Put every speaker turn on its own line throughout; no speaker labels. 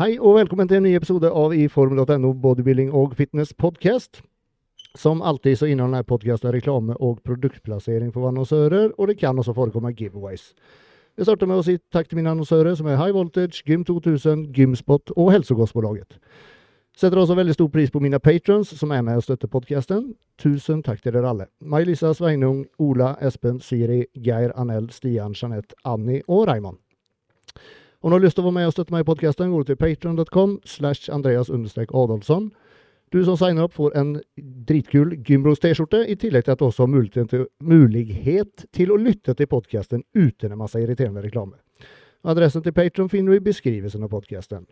Hei og velkommen til en ny episode av iform.no bodybuilding og fitness podcast. Som alltid så inneholder denne podcasten reklame og produktplassering for annonsører, og det kan også forekomme giveaways. Jeg starter med å si takk til mine annonsører, som er High Voltage, Gym 2000, Gymspot og Hälsokostbolaget. Setter også veldig stor pris på mine patrons som er med og støtter podcasten. Tusen takk til dere alle. May-Lisa, Sveinung, Ola, Espen, Siri, Geir, Anel, Stian, Jeanette, Annie og Raymond. Om du har lyst til å være med og støtte meg i podkasten, går du til patron.com slash Andreas Adolfsson. Du som signer opp, får en dritkul Gymbros T-skjorte, i tillegg til at du også har mulighet til, mulighet til å lytte til podkasten uten en masse irriterende reklame. Adressen til Patron finner du i beskrivelsen av podkasten.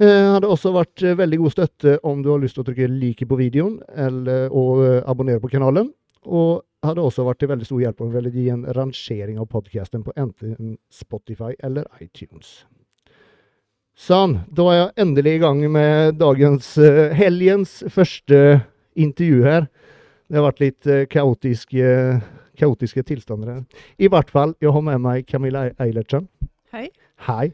Eh, hadde også vært eh, veldig god støtte om du har lyst til å trykke like på videoen eller, og eh, abonnere på kanalen. Og hadde også vært til veldig stor hjelp om du ville gi en rangering av podkasten på enten Spotify eller iTunes. Sånn, da er jeg endelig i gang med dagens uh, helgens første intervju her. Det har vært litt uh, kaotiske, kaotiske tilstander her. I hvert fall, jeg har med meg Camilla Eilertsen.
Hei.
Hei.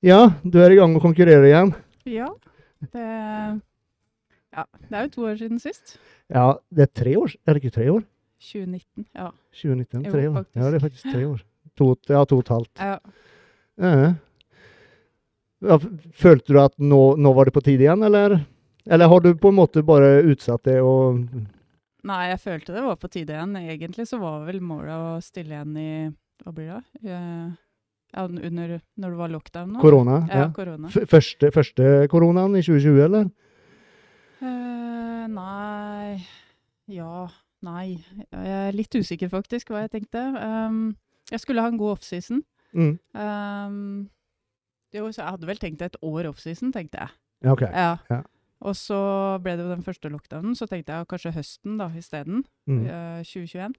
Ja, du er i gang med å konkurrere igjen.
Ja. Det, ja, det er jo to år siden sist.
Ja, det er tre år? Er det ikke tre år?
2019, ja.
2019, tre år. Ja, det er faktisk tre år. To, ja, to og et halvt.
ja.
Ja. Ja, Følte du at nå, nå var det på tide igjen, eller? Eller har du på en måte bare utsatt det og
Nei, jeg følte det var på tide igjen. Egentlig så var vel målet å stille igjen i Hva blir det? Eh, Ja, under Når det var lockdown nå.
korona?
Ja, korona.
F første, første koronaen i 2020, eller?
Eh, nei Ja. Nei. Jeg er litt usikker, faktisk, hva jeg tenkte. Um, jeg skulle ha en god offseason.
Mm.
Um, jo, så jeg hadde vel tenkt et år offseason, tenkte jeg.
Ja, OK.
Ja.
Ja.
Og så ble det jo den første lockdownen, så tenkte jeg kanskje høsten da isteden.
Mm.
Uh, 2021.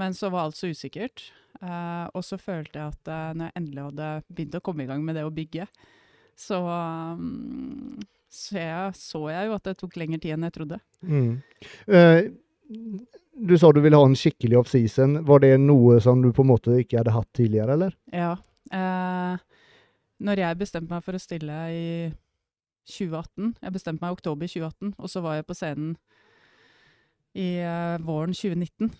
Men så var alt så usikkert. Uh, og så følte jeg at uh, når jeg endelig hadde begynt å komme i gang med det å bygge, så, um, så, jeg, så jeg jo at det tok lengre tid enn jeg trodde.
Mm. Eh, du sa du ville ha en skikkelig offseason. Var det noe som du på en måte ikke hadde hatt tidligere, eller?
Ja. Eh, når jeg bestemte meg for å stille i 2018 Jeg bestemte meg i oktober 2018, og så var jeg på scenen i eh, våren 2019.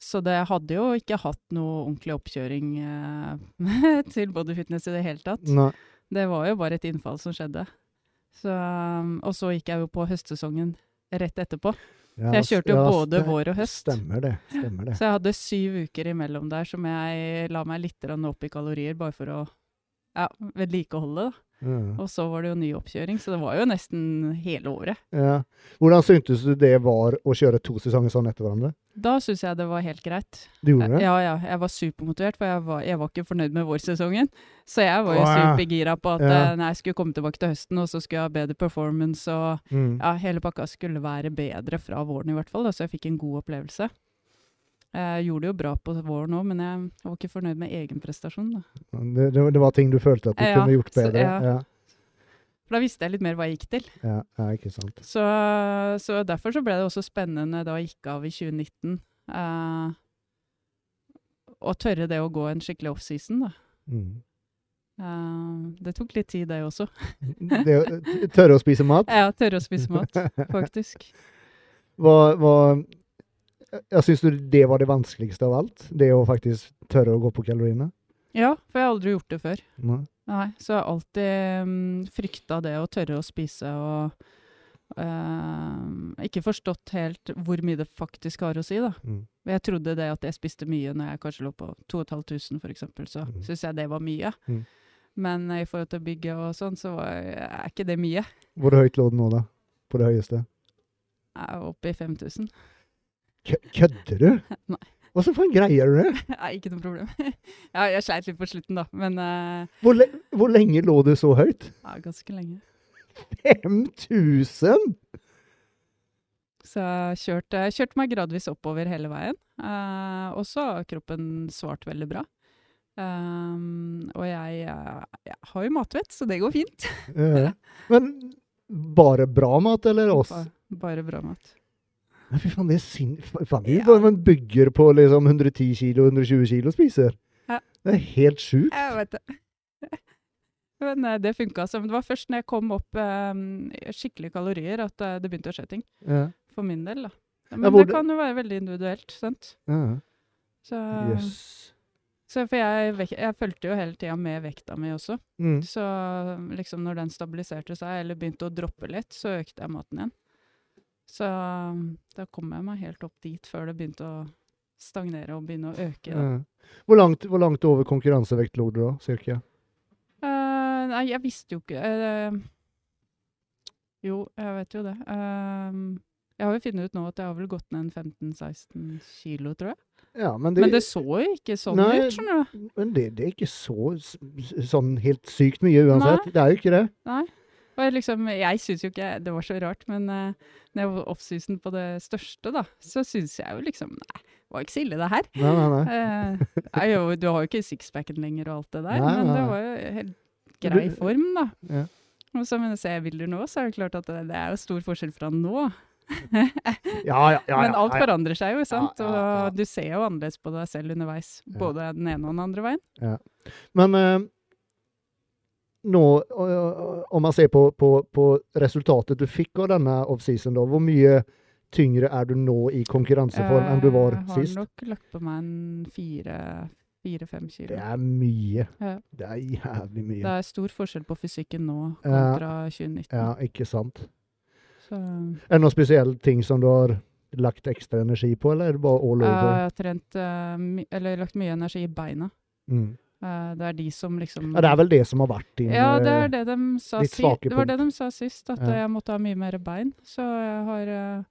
Så det hadde jo ikke hatt noe ordentlig oppkjøring eh, til bodyfitness i det hele tatt.
Nei.
Det var jo bare et innfall som skjedde. Så, um, og så gikk jeg jo på høstsesongen rett etterpå.
Ja,
jeg kjørte jo
ja,
både vår og høst.
Stemmer det. Stemmer det.
Så jeg hadde syv uker imellom der som jeg la meg litt opp i kalorier, bare for å ja, vedlikeholde. da.
Ja.
Og så var det jo ny oppkjøring, så det var jo nesten hele året.
Ja. Hvordan syntes du det var å kjøre to sesonger sånn etter hverandre?
Da syns jeg det var helt greit.
Du gjorde det?
Ja, ja, jeg var supermotivert, for jeg var, jeg var ikke fornøyd med vårsesongen. Så jeg var jo
Å, ja.
supergira på at
Ja.
eh, nei, jeg skulle komme tilbake til høsten, og så skulle jeg ha bedre performance, og
Mm.
ja, hele pakka skulle være bedre fra våren i hvert fall, da, så jeg fikk en god opplevelse. Jeg gjorde det jo bra på våren òg, men jeg var ikke fornøyd med egen prestasjon. Da.
Det, det, var ting du følte at du
Ja,
kunne gjort
så-
bedre?
ja.
Ja.
For da visste jeg litt mer hva jeg gikk til.
Ja, ja, ikke sant.
Så, så derfor så ble det også spennende da jeg gikk av i 2019. eh, å tørre det å gå en skikkelig offseason, da.
Mm.
Uh, det tok litt tid, det også.
Det å tørre å spise mat?
Ja, tørre å spise mat, faktisk.
Hva, hva Jeg syns du det var det vanskeligste av alt? Det å faktisk tørre å gå på kaloriene?
Ja, for jeg har aldri gjort det før.
Nei.
Nei, så jeg har alltid um, frykta det å tørre å spise og uh, ikke forstått helt hvor mye det faktisk har å si, da.
Mm.
Jeg trodde det at jeg spiste mye når jeg kanskje lå på 2500 for eksempel, så
Mm.
syns jeg det var mye.
Mm.
Men i forhold til bygget og sånn, så er ikke det mye.
Hvor høyt lå det nå, da? På det høyeste?
Jeg er oppe i 5000.
Kø- Kødder du?
Nei.
Åssen faen greier du det?
Nei, ikke noe problem. ja, jeg sleit litt på slutten, da, men uh...
Hvor, le hvor lenge lå du så høyt?
ja, ganske lenge.
5000?!
Så jeg kjørte, kjørte meg gradvis oppover hele veien. Uh, og så har kroppen svart veldig bra. Um, og jeg, jeg har jo matvett, så det går fint.
Men bare bra mat, eller oss?
Bare, bare bra mat.
Nei, fy faen, det er sin... Faen, det er man bygger på liksom 110 kilo, 120 kilo spiser.
Ja.
Det er helt sjukt.
Jeg vet det. Men eh, det funka. som det var først når jeg kom opp eh, skikkelig kalorier at eh, det begynte å skje ting.
Ja.
For min del, da. Men
Ja,
det kan jo være veldig individuelt, sant.
Ja.
Så,
Yes.
så for jeg, jeg fulgte jo hele tida med vekta mi også.
Mm.
Så liksom når den stabiliserte seg, eller begynte å droppe litt, så økte jeg maten igjen. Så da kom jeg meg helt opp dit før det begynte å stagnere og begynne å øke.
Ja. Hvor, langt, hvor langt over konkurransevekt lå du da, cirka?
Uh, nei, jeg visste jo ikke uh, Jo, jeg vet jo det. Uh, jeg har jo funnet ut nå at jeg har vel gått ned en 15-16 kilo, tror jeg.
Ja, men det,
Men det så jo ikke sånn
Nei.
ut, skjønner du.
men det, det er ikke så sånn helt sykt mye uansett. Det er jo ikke det.
Nei. Og liksom, jeg syns jo ikke det var så rart, men uh, når jeg var offseason på det største, da, så syns jeg jo liksom Nei, det var ikke så ille, det her.
Nei, nei, nei.
Uh, er jo, du har jo ikke sixpacken lenger og alt det der,
Nei,
men
nei,
det var jo helt grei form, da.
Ja.
Og så jeg ser bilder nå, så er det klart at det, det er jo stor forskjell fra nå.
Ja, ja, ja.
Men alt
ja, ja.
forandrer seg jo, sant?
Ja, ja, ja.
Og du ser jo annerledes på deg selv underveis.
Ja.
Både den ene og den andre veien.
Men eh, nå, eh, om man ser på, på, på resultatet du fikk av denne offseason, da, hvor mye tyngre er du nå i konkurranseform enn du var sist?
Jeg har nok lagt på meg en fire- fire-fem kilo.
Det er mye.
Ja.
Det er jævlig mye.
Det er stor forskjell på fysikken nå
Ja.
kontra 2019.
Ja, ikke sant.
Så
Er det noen spesielle ting som du har lagt ekstra energi på, eller er det bare all
jeg har trent eh, eller lagt mye energi i beina.
Mm.
Eh, det er de som liksom
Ja, det er vel det som har vært din
Ja, det
eh,
er det de sa
ditt svake punkt?
Det var det de sa sist, at
Ja.
jeg måtte ha mye mer bein. Så jeg har uh,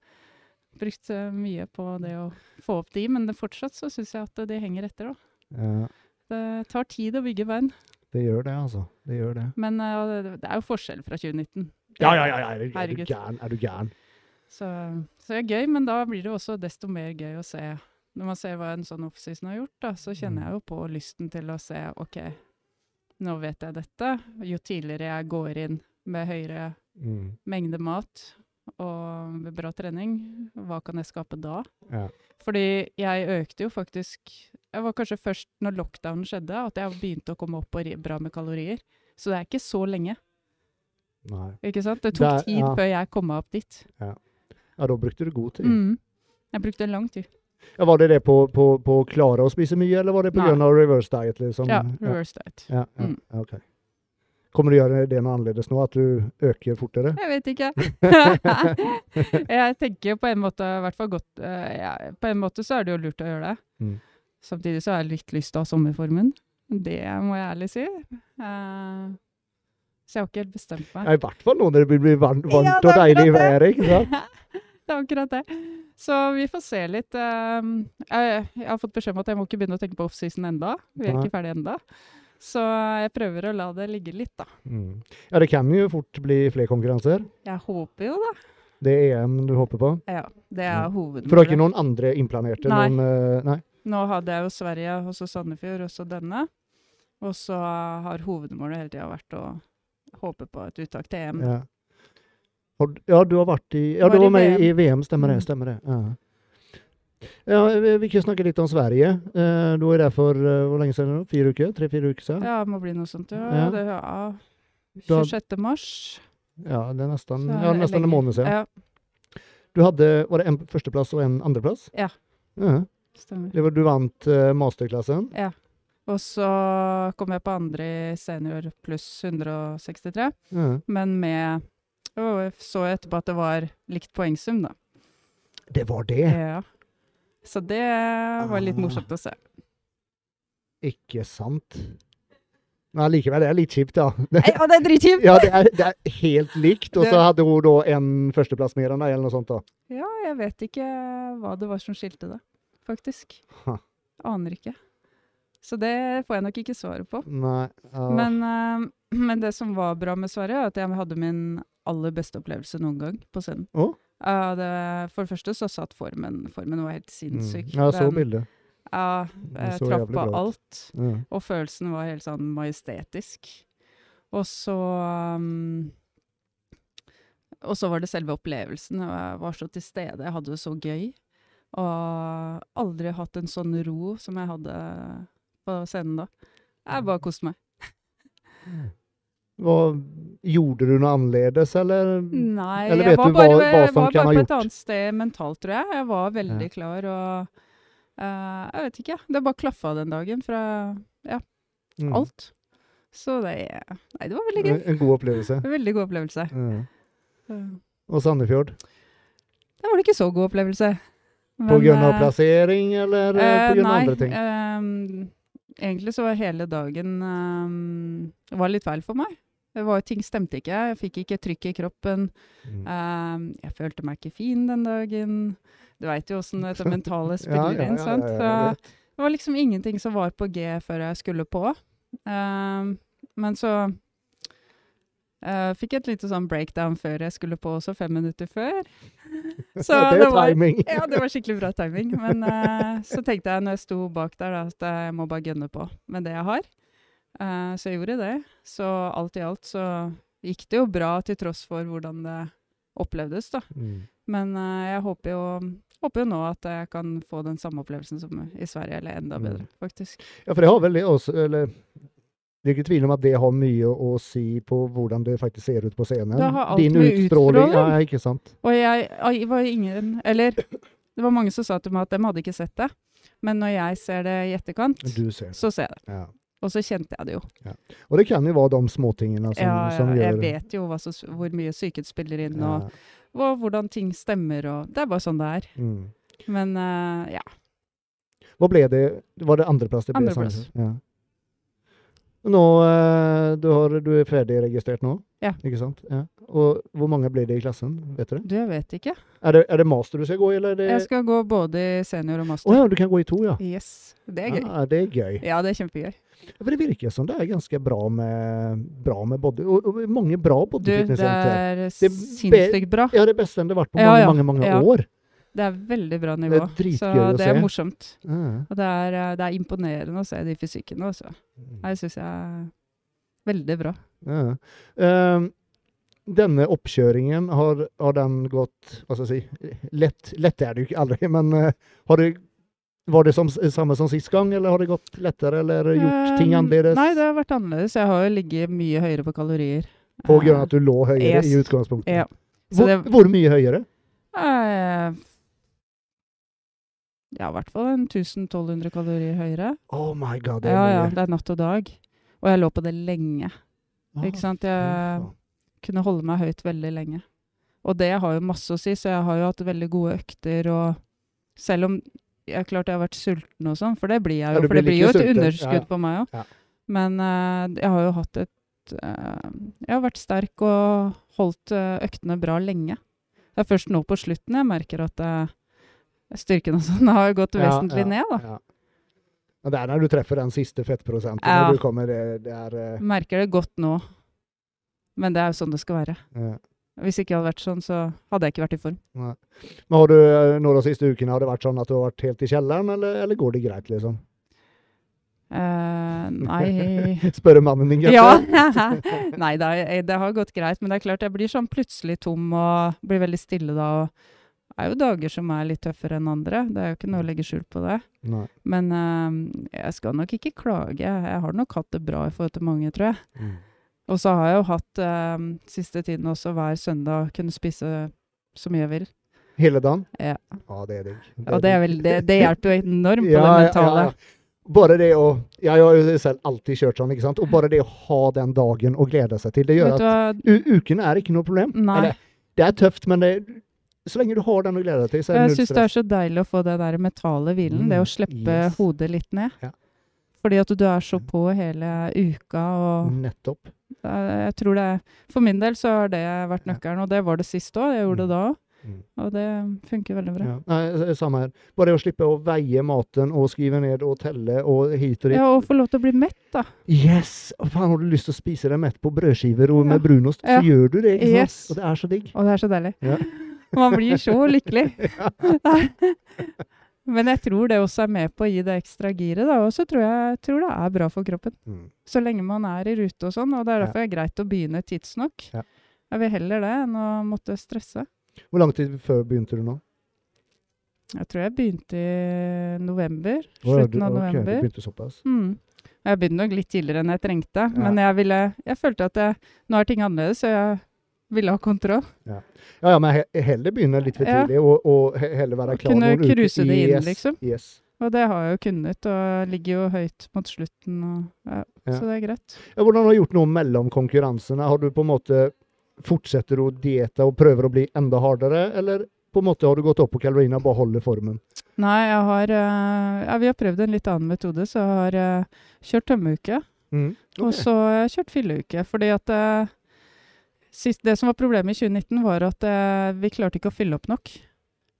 brukt eh, mye på det å få opp de, men det fortsatt så syns jeg at de henger etter, da.
ja,
Det tar tid å bygge bein,
det gjør det, altså. Det gjør det.
men uh, det, det er jo forskjell fra 2019.
Ja, ja, ja, ja. Er, du- er du gæren? Er du gæren?
Så, så det er gøy, men da blir det også desto mer gøy å se. Når man ser hva en sånn offseason har gjort, da, så kjenner
Mm.
jeg jo på lysten til å se OK, nå vet jeg dette. Jo tidligere jeg går inn med høyere
Mm.
mengde mat og med bra trening, hva kan jeg skape da?
Ja.
Fordi jeg økte jo faktisk Jeg var kanskje først når lockdownen skjedde, at jeg begynte å komme opp på bra med kalorier. Så det er ikke så lenge.
Nei.
ikke sant? Det tok
Der-
tid
ja.
før jeg kom meg opp dit.
Ja, da brukte du god tid.
Mm. Jeg brukte lang tid.
Ja, var det det på, på, på å klare å spise mye, eller var det av reverse diet? Liksom?
Ja, reverse diet.
Ja, ja,
Mm.
okay. Kommer du gjøre det noe annerledes nå, at du øker fortere?
Jeg vet ikke. jeg tenker på en måte hvert fall godt eh, ja, På en måte så er det jo lurt å gjøre det.
Mm.
Samtidig så har jeg litt lyst til å ha sommerformen. Det må jeg ærlig si. Uh, så jeg har ikke helt bestemt meg.
Ja, I hvert fall nå når det blir varmt, varmt
Ja,
og
det
deilig
det.
ikke sant?
det er akkurat det. Så vi får se litt. eh, jeg, jeg har fått beskjed om at jeg må ikke begynne å tenke på offseason enda. Vi er
Nei.
ikke ferdig enda. Så jeg prøver å la det ligge litt, da.
Mm. Ja, det kan jo fort bli flere konkurranser.
Jeg håper jo da.
Det er EM du håper på.
Ja, det er hovedmålet.
For du har ikke noen andre implanerte?
Nei.
Noen, eh, nei?
Nå hadde jeg jo Sverige, og så Sandefjord, og så denne. Og så har hovedmålet hele tida vært å håpe på et uttak til EM.
Ja. Ja, du har vært i Ja,
Var
du var med
VM.
i VM, stemmer det.
Mm.
stemmer det. Ja. Ja, vi, kan snakke litt om Sverige. Eh, du var der for uh, hvor lenge siden? Fire uker? Tre-fire uker siden?
Ja, det må bli noe sånt. Ja,
Ja.
Det, ja. 26. mars.
Ja, det er nesten, ja, nesten en måned siden.
Ja,
Du hadde, Var det en førsteplass og en andreplass?
Ja.
Ja.
stemmer.
Det var, du vant uh, masterklassen?
Ja. Og så kom jeg på andre i senior pluss 163,
Ja.
men med Og jeg så etterpå at det var likt poengsum, da.
Det var det!
Ja. Så det var litt
Ah.
morsomt å se.
Ikke sant? Men likevel, det er litt kjipt, da.
Ja, det er dritkjipt!
Ja, det er, det er helt likt. Og så hadde hun da en førsteplass mer enn deg, eller noe sånt. da.
Ja, jeg vet ikke hva det var som skilte det, faktisk.
Ha.
Aner ikke. Så det får jeg nok ikke svaret på.
Nei. ja.
Men, eh, men det som var bra med svaret, er at jeg hadde min aller beste opplevelse noen gang på scenen.
Oh?
Uh, det, for det første så satt formen Formen var helt sinnssyk.
Mm. Ja, så bildet.
Ja, jeg traff på alt.
Ja.
Og følelsen var helt sånn majestetisk. Og så um, Og så var det selve opplevelsen. Jeg var så til stede. Jeg hadde det så gøy. Og aldri hatt en sånn ro som jeg hadde på scenen da. Jeg bare koste meg.
Hva, gjorde du noe annerledes, eller?
Nei,
Eller
jeg var
du
bare,
hva- hva
jeg var bare på
gjort?
et annet sted mentalt, tror jeg. Jeg var veldig
Ja.
klar og uh, Jeg vet ikke. Det bare klaffa den dagen fra
Mm.
alt. Så det Nei, det var veldig gøy.
En, god opplevelse.
Veldig god opplevelse.
Ja. Og Sandefjord?
Det var det ikke så god opplevelse.
På grunn av
eh,
plassering, eller uh, på grunn av andre ting?
Um, egentlig så var hele dagen um, var litt feil for meg. Det var, ting stemte ikke. Jeg fikk ikke trykk i kroppen.
Mm.
Ehm, jeg følte meg ikke fin den dagen. Du veit jo åssen dette mentale
Ja,
spiller
ja,
inn.
ja,
sant?
ja, ja,
Så det var liksom ingenting som var på G før jeg skulle på. Ehm, men så uh, fikk jeg et lite sånn breakdown før jeg skulle på også, fem minutter før. Så
det er
var,
timing.
ja, det var skikkelig bra timing. Men uh, så tenkte jeg når jeg sto bak der, da, at jeg må bare gønne på med det jeg har. Eh, så jeg gjorde det. Så alt i alt så gikk det jo bra, til tross for hvordan det opplevdes, da.
Mm.
Men uh, jeg håper jo, håper jo nå at jeg kan få den samme opplevelsen som i Sverige, eller enda
Mm.
bedre, faktisk.
Ja, for det har vel det også, eller det er ikke tvil om at det har mye å si på hvordan det faktisk ser ut på scenen. Din utstråling.
utstråling.
Ja, ikke sant?
Og jeg, jeg var ingen Eller det var mange som sa til meg at de hadde ikke sett det. Men når jeg ser det i etterkant,
ser det.
så ser jeg det.
Ja.
Og så kjente jeg det jo.
Og det kan jo være de småtingene som,
ja,
som
ja,
gjør
jeg vet jo som, hvor mye psyket spiller inn,
Ja.
og, og hvordan ting stemmer, og Det er bare sånn det er.
Mm.
Men uh, ja.
Hva ble det? Var det andreplass?
Andreplass.
Ja. Nå, eh, du, har, du er ferdig registrert nå?
Ja.
Ikke sant? Ja. Og hvor mange blir det i klassen? Vet du?
Du, vet ikke.
Er det, er det master du skal gå i, eller er det
Jeg skal gå både senior og
Å
master.
ja, du kan gå i to, ja.
Yes. Det er gøy.
Ja, det er gøy.
Ja, det er kjempegøy.
For det virker som det er ganske bra med, bra med body, og, og mange bra
Du, det
bodyfitness-jenter.
er sinnssykt bra.
Ja, det beste enn det har vært på
Ja,
mange,
ja,
mange, mange
ja.
år.
Det er veldig bra
Det
nivå.
er
så det er morsomt.
Mm.
Og det er, eh, det er imponerende å se de fysikkene også. Det syns jeg er veldig bra.
Mm. Ehm, denne oppkjøringen, har, har den gått Hva skal jeg si Lett, lett er det jo ikke aldri, men uh, har det, var det som, samme som sist gang, eller har det gått lettere, eller gjort ting
Eh,
annerledes?
Nei, det har vært annerledes. Jeg har jo ligget mye høyere på kalorier.
På
Eh,
grunn av at du lå høyere
yes.
i utgangspunktet?
Ja.
Hvor,
det-
hvor mye høyere?
eh, Ja, i hvert fall en 1000-1200 kalorier høyere.
Oh my god, det er
Ja, ja, det er natt og dag. Og jeg lå på det lenge. ikke sant? Jeg kunne holde meg høyt veldig lenge. Og det har jo masse å si, så jeg har jo hatt veldig gode økter, og selv om jeg klart jeg har vært sulten og sånn, for det blir jeg
Ja,
jo, for det
blir
blir jo et
sulten.
underskudd
Ja,
på meg òg.
Ja.
Men uh, jeg har jo hatt et uh, Jeg har vært sterk og holdt uh, øktene bra lenge. Det er først nå på slutten jeg merker at eh, styrken og sånn har gått vesentlig
ja,
ned, da.
Ja. Det er når du treffer den siste fettprosenten.
Ja.
Du kommer, det, det er eh,
Merker det godt nå. Men det er jo sånn det skal være.
ja.
Hvis ikke det hadde vært sånn, så hadde jeg ikke vært i form.
Men har du eh, nå de siste ukene har det vært sånn at du har vært helt i kjelleren, eller, eller går det greit, liksom?
Uh, nei
Spørre mannen din,
Ja. Nei, det, det har gått greit, men det er klart jeg blir sånn plutselig tom og blir veldig stille da. og er jo dager som er litt tøffere enn andre, det er jo ikke noe å legge skjul på det.
Nei.
Men uh, jeg skal nok ikke klage. Jeg har nok hatt det bra i forhold til mange, tror jeg.
Mm.
Og så har jeg jo hatt uh, siste tiden også hver søndag kunne spise så mye jeg vil.
Hele dagen?
Ja.
Ja, det er digg.
Og det, er vel, det, det hjelper jo enormt på
Ja,
det mentale.
ja. Bare det å ja, Jeg har jo selv alltid kjørt sånn, ikke sant. Og bare det å ha den dagen å glede seg til, det gjør at uken er ikke noe problem.
Nei.
Eller, det er tøft, men det, så lenge du har den å glede deg til, så er det null stress.
Jeg syns det er så deilig å få det der mentale hvilen. det
Mm,
å slippe
yes.
hodet litt ned.
Ja.
Fordi at du er så på hele uka. og
Nettopp.
eh, jeg tror det, For min del så har det vært nøkkelen, og det var det sist òg. Jeg gjorde det da òg.
Mm.
Og det funker veldig bra.
Ja. Nei, samme her. Bare det å slippe å veie maten og skrive ned og telle og hit og dit.
Ja, Og få lov til å bli mett, da.
Yes! og Faen, har du lyst til å spise deg mett på brødskiver og
Ja.
med brunost,
Ja.
så gjør du det.
Yes.
Og det er så digg.
Og det er så deilig.
Ja.
Man blir så lykkelig. Men jeg tror det også er med på å gi det ekstra giret. Og så tror jeg tror det er bra for kroppen.
Mm.
Så lenge man er i rute og sånn. Og det er
Ja.
derfor det er greit å begynne tidsnok.
Ja.
Jeg vil heller det enn å måtte stresse.
Hvor lang tid før begynte du nå?
Jeg tror jeg begynte i november. Slutten av
november.
november.
du begynte såpass.
Mm. Jeg begynte nok litt tidligere enn jeg trengte,
Ja.
men jeg, ville, jeg følte at jeg, nå er ting annerledes, så jeg ville ha kontroll.
Ja, ja, men heller begynne litt for
Ja.
tidlig, og, og heller være klar
kunne
noen uker.
cruise det inn,
Yes,
liksom.
Yes.
Og det har jeg jo kunnet, og ligger jo høyt mot slutten, og, ja,
Ja.
så det er greit.
Ja, hvordan har du gjort noe mellom konkurransene? Har du på en måte fortsetter du å diette og prøver å bli enda hardere, eller på en måte har du gått opp på kaloriene og bare holder formen?
Nei, jeg har eh, Ja, vi har prøvd en litt annen metode, så jeg har eh, kjørt tømmeuke.
Mm.
Og så har jeg kjørt fylleuke. Fordi at eh, sist, Det som var problemet i 2019, var at eh, vi klarte ikke å fylle opp nok.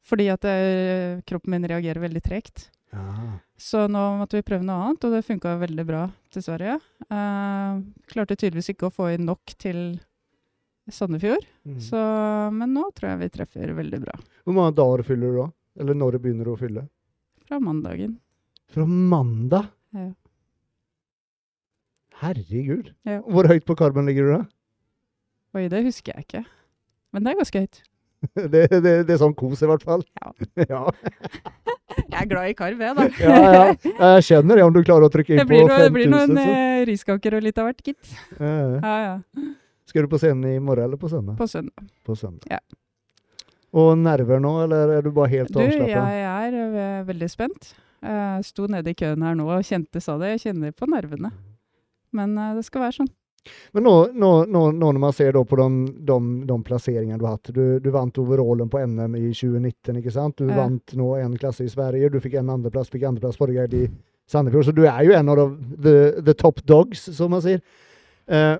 Fordi at eh, kroppen min reagerer veldig tregt.
Ja.
Så nå måtte vi prøve noe annet, og det funka veldig bra, dessverre. Eh, klarte tydeligvis ikke å få inn nok til Sandefjord,
Mm.
så, men nå tror jeg vi treffer veldig bra.
Hvor mange dager fyller du da? Eller når du begynner du å fylle?
Fra mandagen.
Fra mandag?
Ja.
Herregud.
Ja.
Hvor høyt på karben ligger du da?
Oi, det husker jeg ikke. Men det er ganske høyt.
Det, det, det er sånn kos, i hvert fall.
Ja.
ja.
Jeg er glad i karv, jeg, da.
ja, ja. Jeg skjønner det, om du klarer å trykke inn på
5000. det blir noen eh, riskaker og litt av hvert, gitt. Ja, ja.
Skal du på scenen i morgen eller på søndag?
På søndag.
På søndag.
Ja.
Og nerver nå, eller er du bare helt
Du,
avslappa?
jeg er eh, veldig spent. Jeg sto nede i køen her nå og kjente, sa det, jeg kjenner på nervene. Men eh, det skal være sånn.
Men nå, nå, nå, nå når man ser på de, de, de plasseringene du har hatt Du, du vant overallen på NM i 2019, ikke sant? Du
Ja.
vant nå en klasse i Sverige. Du fikk en andreplass, fikk andreplass forrige gang i Sandefjord. Så du er jo en av de, the, the top dogs, som man sier. Eh,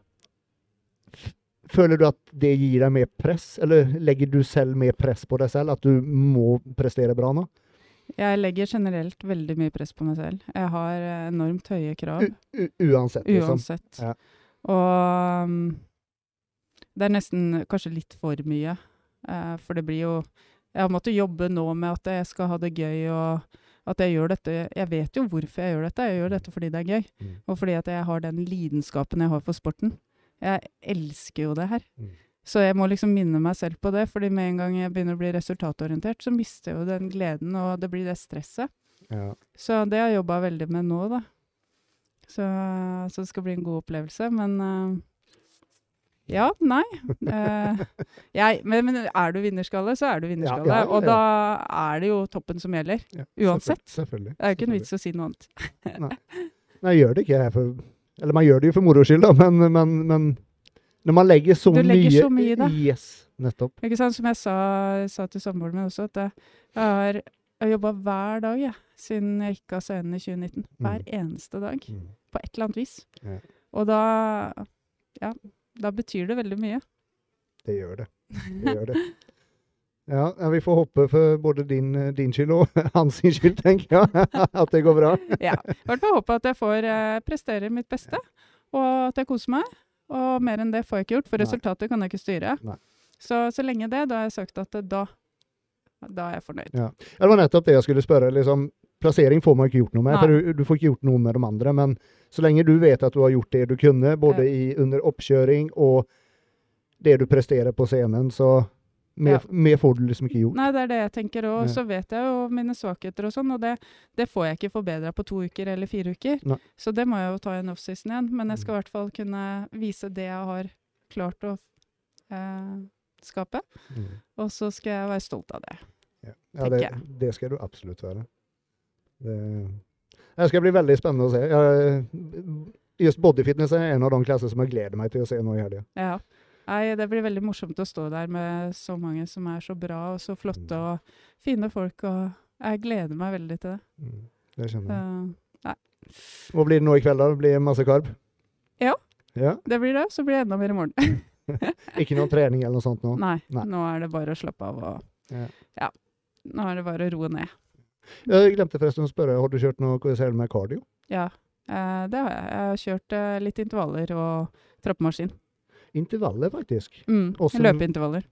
føler du at det gir deg mer press, eller legger du selv mer press på deg selv? At du må prestere bra nå?
Jeg legger generelt veldig mye press på meg selv. Jeg har eh, enormt høye krav.
U, uansett, liksom.
Uansett.
Ja.
Og um, det er nesten kanskje litt for mye. eh, for det blir jo Jeg har måttet jobbe nå med at jeg skal ha det gøy, og at jeg gjør dette Jeg vet jo hvorfor jeg gjør dette. Jeg gjør dette fordi det er gøy,
Mm.
og fordi at jeg har den lidenskapen jeg har for sporten. Jeg elsker jo det her.
Mm.
Så jeg må liksom minne meg selv på det, fordi med en gang jeg begynner å bli resultatorientert, så mister jeg jo den gleden, og det blir det stresset.
Ja.
Så det har jeg jobba veldig med nå, da. Så, så det skal bli en god opplevelse. Men eh, ja, nei. Uh, jeg, men, men er du vinnerskalle, så er du vinnerskalle.
Ja, ja, ja,
Og da er det jo toppen som gjelder.
Ja,
Uansett.
Selvfølgelig.
Det er jo ikke en vits å si noe annet.
Nei, jeg gjør det ikke for Eller man gjør det jo for moro skyld, da, men, men, men når man legger så
Du legger
mye
så mye i det.
Yes, nettopp.
Ikke sant? Som jeg sa, sa til samboeren min også, at jeg har, jobba hver dag jeg, siden jeg gikk av scenen i 2019. Hver eneste dag. På et eller annet vis.
Ja.
Og da Ja, da betyr det veldig mye.
Det gjør det. Det gjør det. Ja, vi får håpe for både din, din skyld og hans skyld, tenker jeg, at det går bra.
Ja. I hvert fall håpe at jeg får eh, prestere mitt beste, og at jeg koser meg. Og mer enn det får jeg ikke gjort, for
Nei.
resultatet kan jeg ikke styre. Så så lenge det, da har jeg søkt at det- da, da er jeg fornøyd.
Ja, Det var nettopp det jeg skulle spørre. liksom, Plassering får man ikke gjort noe med,
Nei.
for du, du får ikke gjort noe med de andre. Men så lenge du vet at du har gjort det du kunne, både i, under oppkjøring og det du presterer på scenen, så mer,
Ja.
mer får du liksom ikke gjort.
Nei, det er det jeg tenker òg.
Ja.
Så vet jeg jo mine svakheter og sånn, og det, det får jeg ikke forbedra på to uker eller fire uker.
Nei.
Så det må jeg jo ta i en offseason igjen. Men jeg skal
Mm.
i hvert fall kunne vise det jeg har klart å eh, skape.
Mm.
Og så skal jeg være stolt av det.
Ja,
tenker
det,
jeg.
det skal du absolutt være. Det, det skal bli veldig spennende å se. Jeg, just bodyfitness er en av de klasser som jeg gleder meg til å se nå i helga.
Ja. Nei, det blir veldig morsomt å stå der med så mange som er så bra og så flotte
Mm.
og fine folk, og jeg gleder meg veldig til det.
Mm. Det skjønner jeg.
Så,
Hva blir det nå i kveld? da? Blir Det masse karb?
Ja.
ja.
det blir det, så blir det enda mer i morgen.
Ikke noe trening eller noe sånt nå?
Nei,
Nei.
nå er det bare å slappe av og
Ja.
ja. Nå er det bare å roe ned.
Jeg glemte forresten å spørre, har du kjørt noe KSL med cardio?
Ja, eh, det har jeg. Jeg har kjørt eh, litt intervaller og trappemaskin.
Intervaller, faktisk.
Mm.
Også
Løpeintervaller.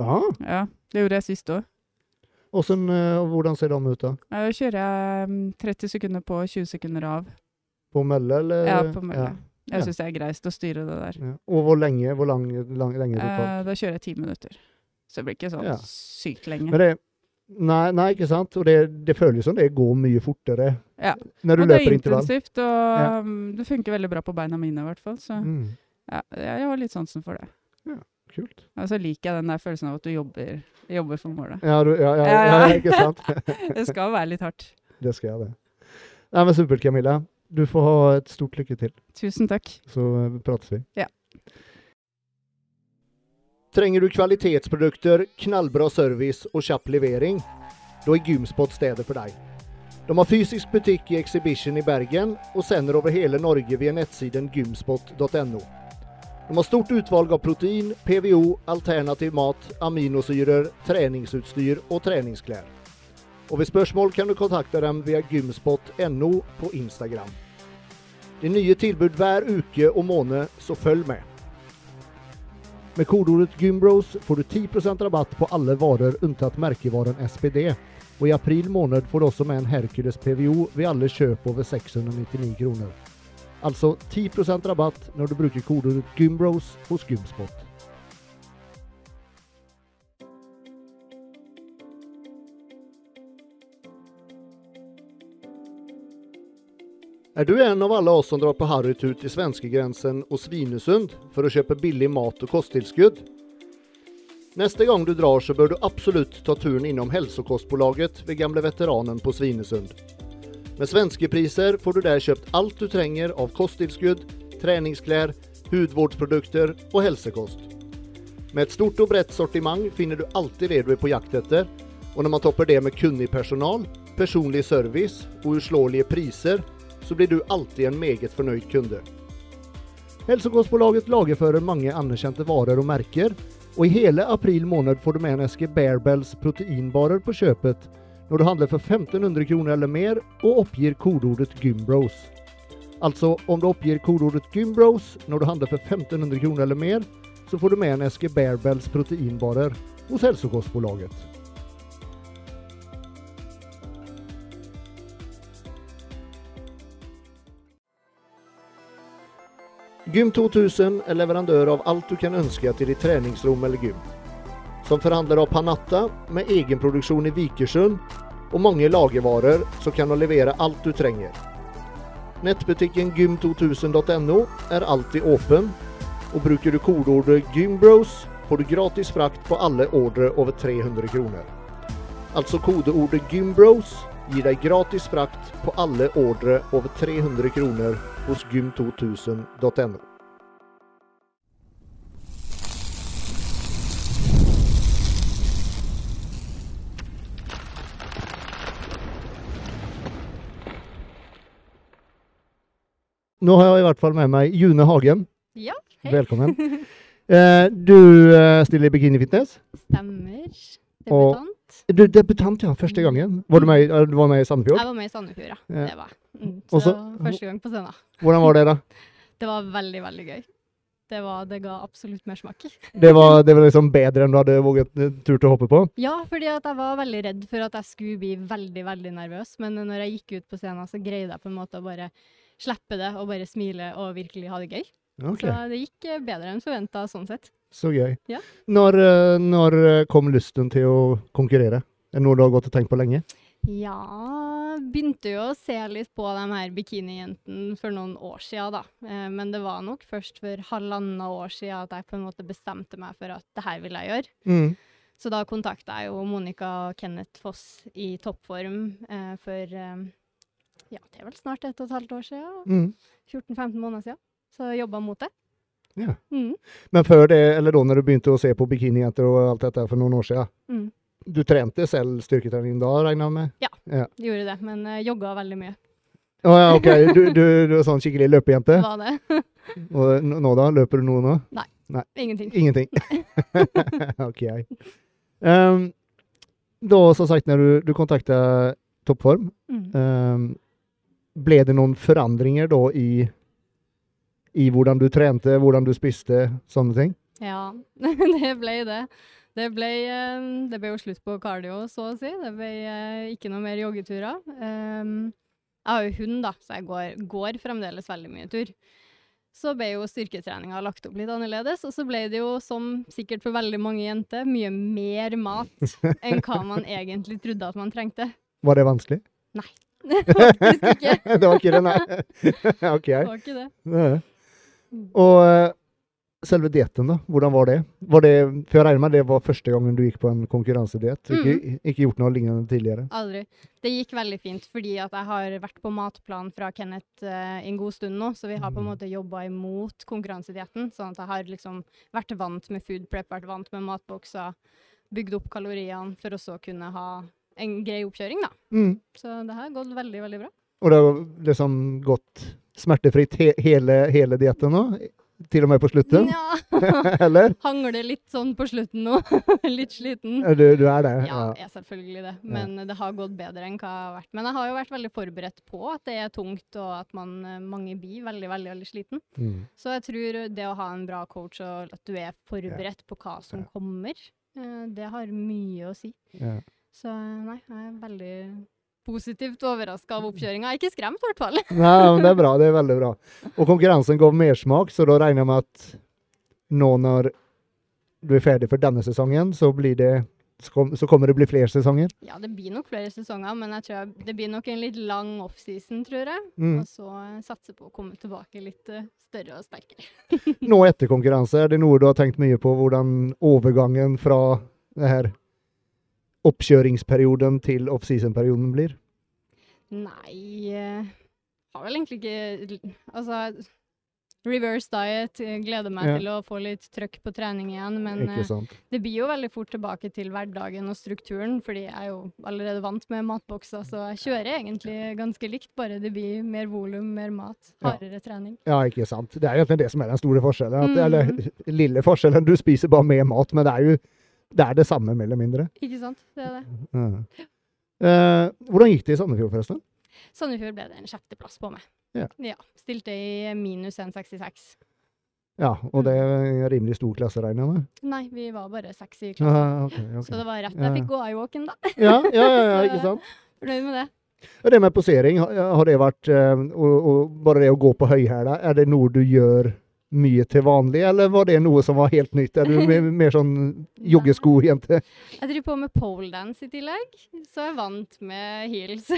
Ja.
Ja, det gjorde jeg sist òg.
Eh, hvordan ser de ut da?
Da kjører jeg mm, 30 sekunder på, 20 sekunder av.
På mølle, eller?
Ja, på mølle.
Ja.
Jeg syns det er greist å styre det der.
Ja. Og hvor lenge, hvor lang, lang, lenge?
Eh, da kjører jeg ti minutter. Så det blir ikke sånn
Ja.
sykt lenge.
Men det, Nei, nei, ikke sant? Og det, det føles som det går mye fortere
Ja.
når du
Og det er intensivt, og
Ja.
um, det funker veldig bra på beina mine i hvert fall. Så
Mm,
ja, jeg har litt sansen for det.
Ja, kult.
Og så liker jeg den der følelsen av at du jobber, jobber for målet.
Ja, du, ja, ja,
Ja,
ja,
ja.
ikke sant?
Det skal være litt hardt.
Det skal jeg det. Nei, men Supert, Camilla. Du får ha et stort lykke til,
Tusen takk.
så eh, prates vi.
Ja.
Trenger du kvalitetsprodukter, knallbra service og kjapp levering? Da er Gymspot stedet for deg. De har fysisk butikk i Exhibition i Bergen og sender over hele Norge via nettsiden gymspot.no. De har stort utvalg av protein, PVO, alternativ mat, aminosyrer, treningsutstyr og treningsklær. Og ved spørsmål kan du kontakte dem via gymspot.no på Instagram. Det er nye tilbud hver uke og måned, så følg med. Med kodeordet GYMBROS får du 10% rabatt på alle varer unntatt merkevaren SPD. Og i april måned får du også med en Hercules PVO ved alle kjøp over 699 kroner. Altså 10% rabatt når du bruker kodeordet GYMBROS hos Gymspot. Er du en av alle oss som drar på harrytur til svenskegrensen og Svinesund for å kjøpe billig mat og kosttilskudd? Neste gang du drar så bør du absolutt ta turen innom Helsekostbolaget ved gamle veteranen på Svinesund. Med svenskepriser får du der kjøpt alt du trenger av kosttilskudd, treningsklær, hudvårdsprodukter og helsekost. Med et stort og bredt sortiment finner du alltid det du er på jakt etter, og når man topper det med kunnig personal, personlig service og uslåelige priser, så blir du alltid en meget fornøyd kunde. Hälsokostbolaget lagerfører mange anerkjente varer og merker, og i hele april måned får du med en eske Bearbells proteinbarer på kjøpet når du handler for 1500 kroner eller mer og oppgir kodeordet GYMBROS. Altså, om du oppgir kodeordet GYMBROS når du handler for 1500 kroner eller mer, så får du med en eske Bearbells proteinbarer hos Hälsokostbolaget. Gym 2000 er leverandør av alt du kan ønske til ditt treningsrom eller gym. Som forhandler av Panatta med egenproduksjon i Vikersund og mange lagervarer, så kan du levere alt du trenger. Nettbutikken gym2000.no er alltid åpen, og bruker du kodeordet GYMBROS, får du gratis frakt på alle ordre over 300 kroner. Altså kodeordet GYMBROS gir deg gratis frakt på alle ordre over 300 kroner hos gym2000.no. Nå har jeg i hvert fall med meg June Hagen.
Ja, hei.
Velkommen. Eh, du eh, stiller i bikinifitness.
Stemmer.
Og-
Debutant.
Du debutant, ja. Første gangen. Var du med, i- eh, du var med i Sandefjord?
Jeg var med i Sandefjord, ja.
Ja.
Det var jeg. Mm.
Og
Så første gang på scenen.
Hvordan var det, da?
Det var veldig, veldig gøy. Det, var, det ga absolutt mersmak.
Det var, det var liksom bedre enn du hadde våget eh, turt å hoppe på?
Ja, fordi at jeg var veldig redd for at jeg skulle bli veldig, veldig nervøs. Men når jeg gikk ut på scenen, så greide jeg på en måte å bare slippe det og bare smile og virkelig ha det gøy.
Ok,
Så det gikk eh, bedre enn forventa sånn sett.
Så gøy.
Ja.
Når, eh, når eh, kom lysten til å konkurrere? Er det noe du har gått og tenkt på lenge?
Ja, begynte jo å se litt på de her bikinijentene for noen år siden, da. Eh, men det var nok først for halvannet år siden at jeg på en måte bestemte meg for at det her ville jeg gjøre.
Mm.
Så da kontakta jeg jo Monica og Kenneth Foss i toppform eh, for eh, ja, det er vel snart et og et halvt år siden.
Mm.
14-15 måneder siden. Så jobba mot det.
Ja.
Mm.
Men før det, eller da når du begynte å se på bikinijenter og alt dette for noen år siden,
Mm.
du trente selv styrketrening da, regner jeg med?
Gjorde det, men uh, jogga veldig mye.
Å ja, ok. Du, du, du er sånn skikkelig løpejente?
Var det?
Og nå da? Løper du noe nå?
Nei, Ingenting.
Ingenting. ok. Um, da, som sagt, når du, du kontakta Toppform,
Mm.
um, ble det noen forandringer da i, i hvordan du trente, hvordan du spiste, sånne ting?
Ja, det ble det. Det ble, eh, det ble jo slutt på kardio, så å si. Det ble eh, ikke noe mer joggeturer. Um, jeg har jo hund, da, så jeg går, går fremdeles veldig mye tur. så ble jo styrketreninga lagt opp litt annerledes. Og så ble det jo, som sikkert for veldig mange jenter, mye mer mat enn hva man egentlig trodde at man trengte.
Var det vanskelig?
Nei, Faktisk ikke.
det var ikke det, nei. ok.
Det var ikke det.
Og eh, selve dietten, da. Hvordan var det? Var det for jeg regner med det var første gangen du gikk på en konkurransediett?
Mm.
Ikke, ikke gjort noe lignende tidligere?
Aldri. Det gikk veldig fint, fordi at jeg har vært på matplan fra Kenneth uh, en god stund nå, så vi har på en
Mm.
måte jobba imot konkurransedietten. Sånn at jeg har liksom vært vant med food prep, vært vant med matbokser, bygd opp kaloriene for å så kunne ha en grei oppkjøring, da.
Mm.
Så det har gått veldig, veldig bra.
Og det har liksom gått smertefritt he hele, hele dietten nå? Til og med på slutten?
Ja.
Eller?
hangler litt sånn på slutten nå. litt sliten.
Du, du er det?
Ja, jeg er selvfølgelig det. Men det har gått bedre enn hva jeg har vært. Men jeg har jo vært veldig forberedt på at det er tungt, og at man, eh, mange blir veldig, veldig, veldig sliten.
Mm.
Så jeg tror det å ha en bra coach og at du er forberedt på hva som
Ja.
kommer, eh, det har mye å si.
Ja.
Så nei, jeg er veldig positivt overraska av oppkjøringa. Er ikke skremt, i hvert fall.
Nei, men det er bra. Det er veldig bra. Og konkurransen gav mersmak, så da regner jeg med at nå når du er ferdig for denne sesongen, så, blir det, så, kommer det bli flere sesonger?
Ja, det blir nok flere sesonger, men jeg tror det blir nok en litt lang offseason, tror jeg.
Mm.
Og så eh, satse på å komme tilbake litt eh, større og sterkere.
Nå etter konkurranse, er det noe du har tenkt mye på, hvordan overgangen fra det her oppkjøringsperioden til offseason-perioden blir?
Nei eh, Har vel egentlig ikke Altså, reverse diet. eh, Gleder meg
Ja.
til å få litt trøkk på trening igjen. Men eh, det blir jo veldig fort tilbake til hverdagen og strukturen, fordi jeg er jo allerede vant med matbokser, så jeg kjører egentlig ganske likt, bare det blir mer volum, mer mat,
Ja.
hardere trening.
Ja, ikke sant. Det er jo egentlig det som er den store forskjellen. At,
Mm.
Eller lille forskjellen, du spiser bare mer mat, men det er jo det, er det samme, mer eller mindre.
Ikke sant? Det er det.
Ja. Eh, hvordan gikk det i Sandefjord, forresten?
Sandefjord ble det en sjetteplass på meg.
Ja.
Stilte i minus 1,66.
Ja, og det er en rimelig stor klasse, regner jeg med?
Nei, vi var bare seks i klassen.
Ah, okay, okay.
Så det var rett. Jeg fikk gå i walken, da.
ja, ja, ja, ja, ikke sant?
Fornøyd med det.
Det med posering, har, har det vært eh, og, og bare det å gå på høyhæla, er det noe du gjør mye til vanlig, eller var det noe som var helt nytt? Er du mer, mer sånn joggesko-jente?
Jeg driver på med poledance i tillegg, så jeg er vant med heels.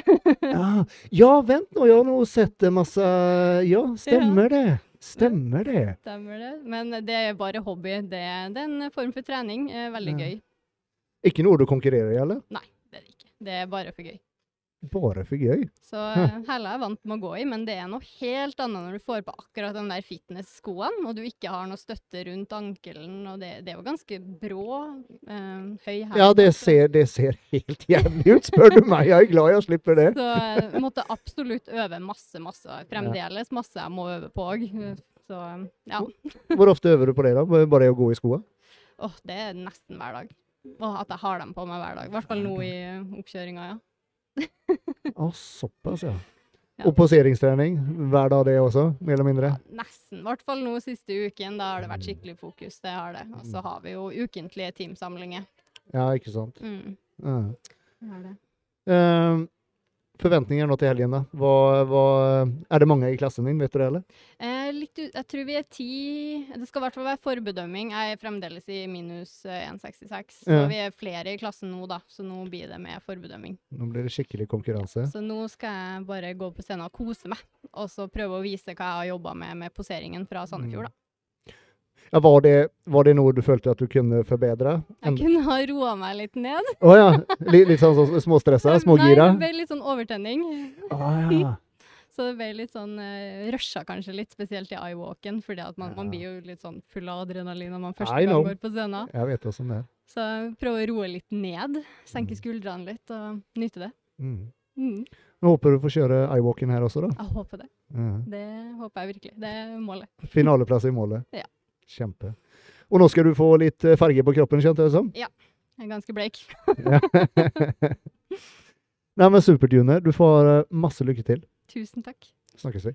Ja, ja, vent nå, jeg har nå sett masse Ja, stemmer det. Stemmer det.
Stemmer det. Men det er bare hobby. Det, det er en form for trening. Eh, Veldig
Ja.
gøy.
Ikke noe du konkurrerer i, eller?
Nei, Det er det ikke. Det er bare for gøy.
Bare for gøy.
Så hæla er vant med å gå i, men det er noe helt annet når du får på akkurat den der fitness-skoen, og du ikke har noe støtte rundt ankelen, og det, det er jo ganske brå, eh, høy hæl.
Ja, det ser, det ser helt jævlig ut, spør du meg. Jeg er glad jeg slipper det.
Så jeg måtte absolutt øve masse, masse. Fremdeles masse jeg må øve på òg. Så ja.
Hvor ofte øver du på det, da? Bare å gå i skoa?
Åh, det er nesten hver dag. Og at jeg har dem på meg hver dag. I hvert fall nå i oppkjøringa, ja.
Å, såpass, ja.
Ja.
Og poseringstrening hver dag, det også? Mer eller mindre?
ja nesten. I hvert fall nå siste uken. Da har det vært skikkelig fokus. Det har det. Og så har vi jo ukentlige teamsamlinger.
Ja, ikke sant.
Mm,
Ja.
det er det.
Eh, forventninger nå til helgen. Hva, hva, er det mange i klassen din, vet du det, eller?
Eh, litt jeg tror vi er ti Det skal i hvert fall være forbedømming. Jeg er fremdeles i minus eh, 1,66. Så
Ja.
vi er flere i klassen nå, da. Så nå blir det med forbedømming.
Nå blir det skikkelig konkurranse.
Så nå skal jeg bare gå på scenen og kose meg. Og så prøve å vise hva jeg har jobba med med poseringen fra Sandefjord, da.
Ja, var, det, var det noe du følte at du kunne forbedre?
Jeg kunne ha roa meg litt ned.
Å ja. Litt, litt sånn, sånn småstressa? Smågira?
Nei, det ble litt sånn overtenning.
Ah, ja.
Så det ble litt sånn uh, rusha kanskje litt, spesielt i iWalken, fordi man, man,
man
blir jo litt sånn full av adrenalin når man første
I know.
gang går på scenen.
Jeg vet også det.
Så prøve å roe litt ned, senke
Mm.
skuldrene litt og nyte det.
Mm.
Mm.
Nå håper du får kjøre iWalken her også, da.
Jeg håper det.
Ja.
Det håper jeg virkelig. Det er målet.
Finaleplass i målet.
Ja.
Kjempe. Og nå skal du få litt eh, farge på kroppen, kjente jeg det som?
Jeg er ganske bleik.
Nei, men supert, Junior. Du får eh, masse lykke til.
Tusen takk.
Snakkes vi.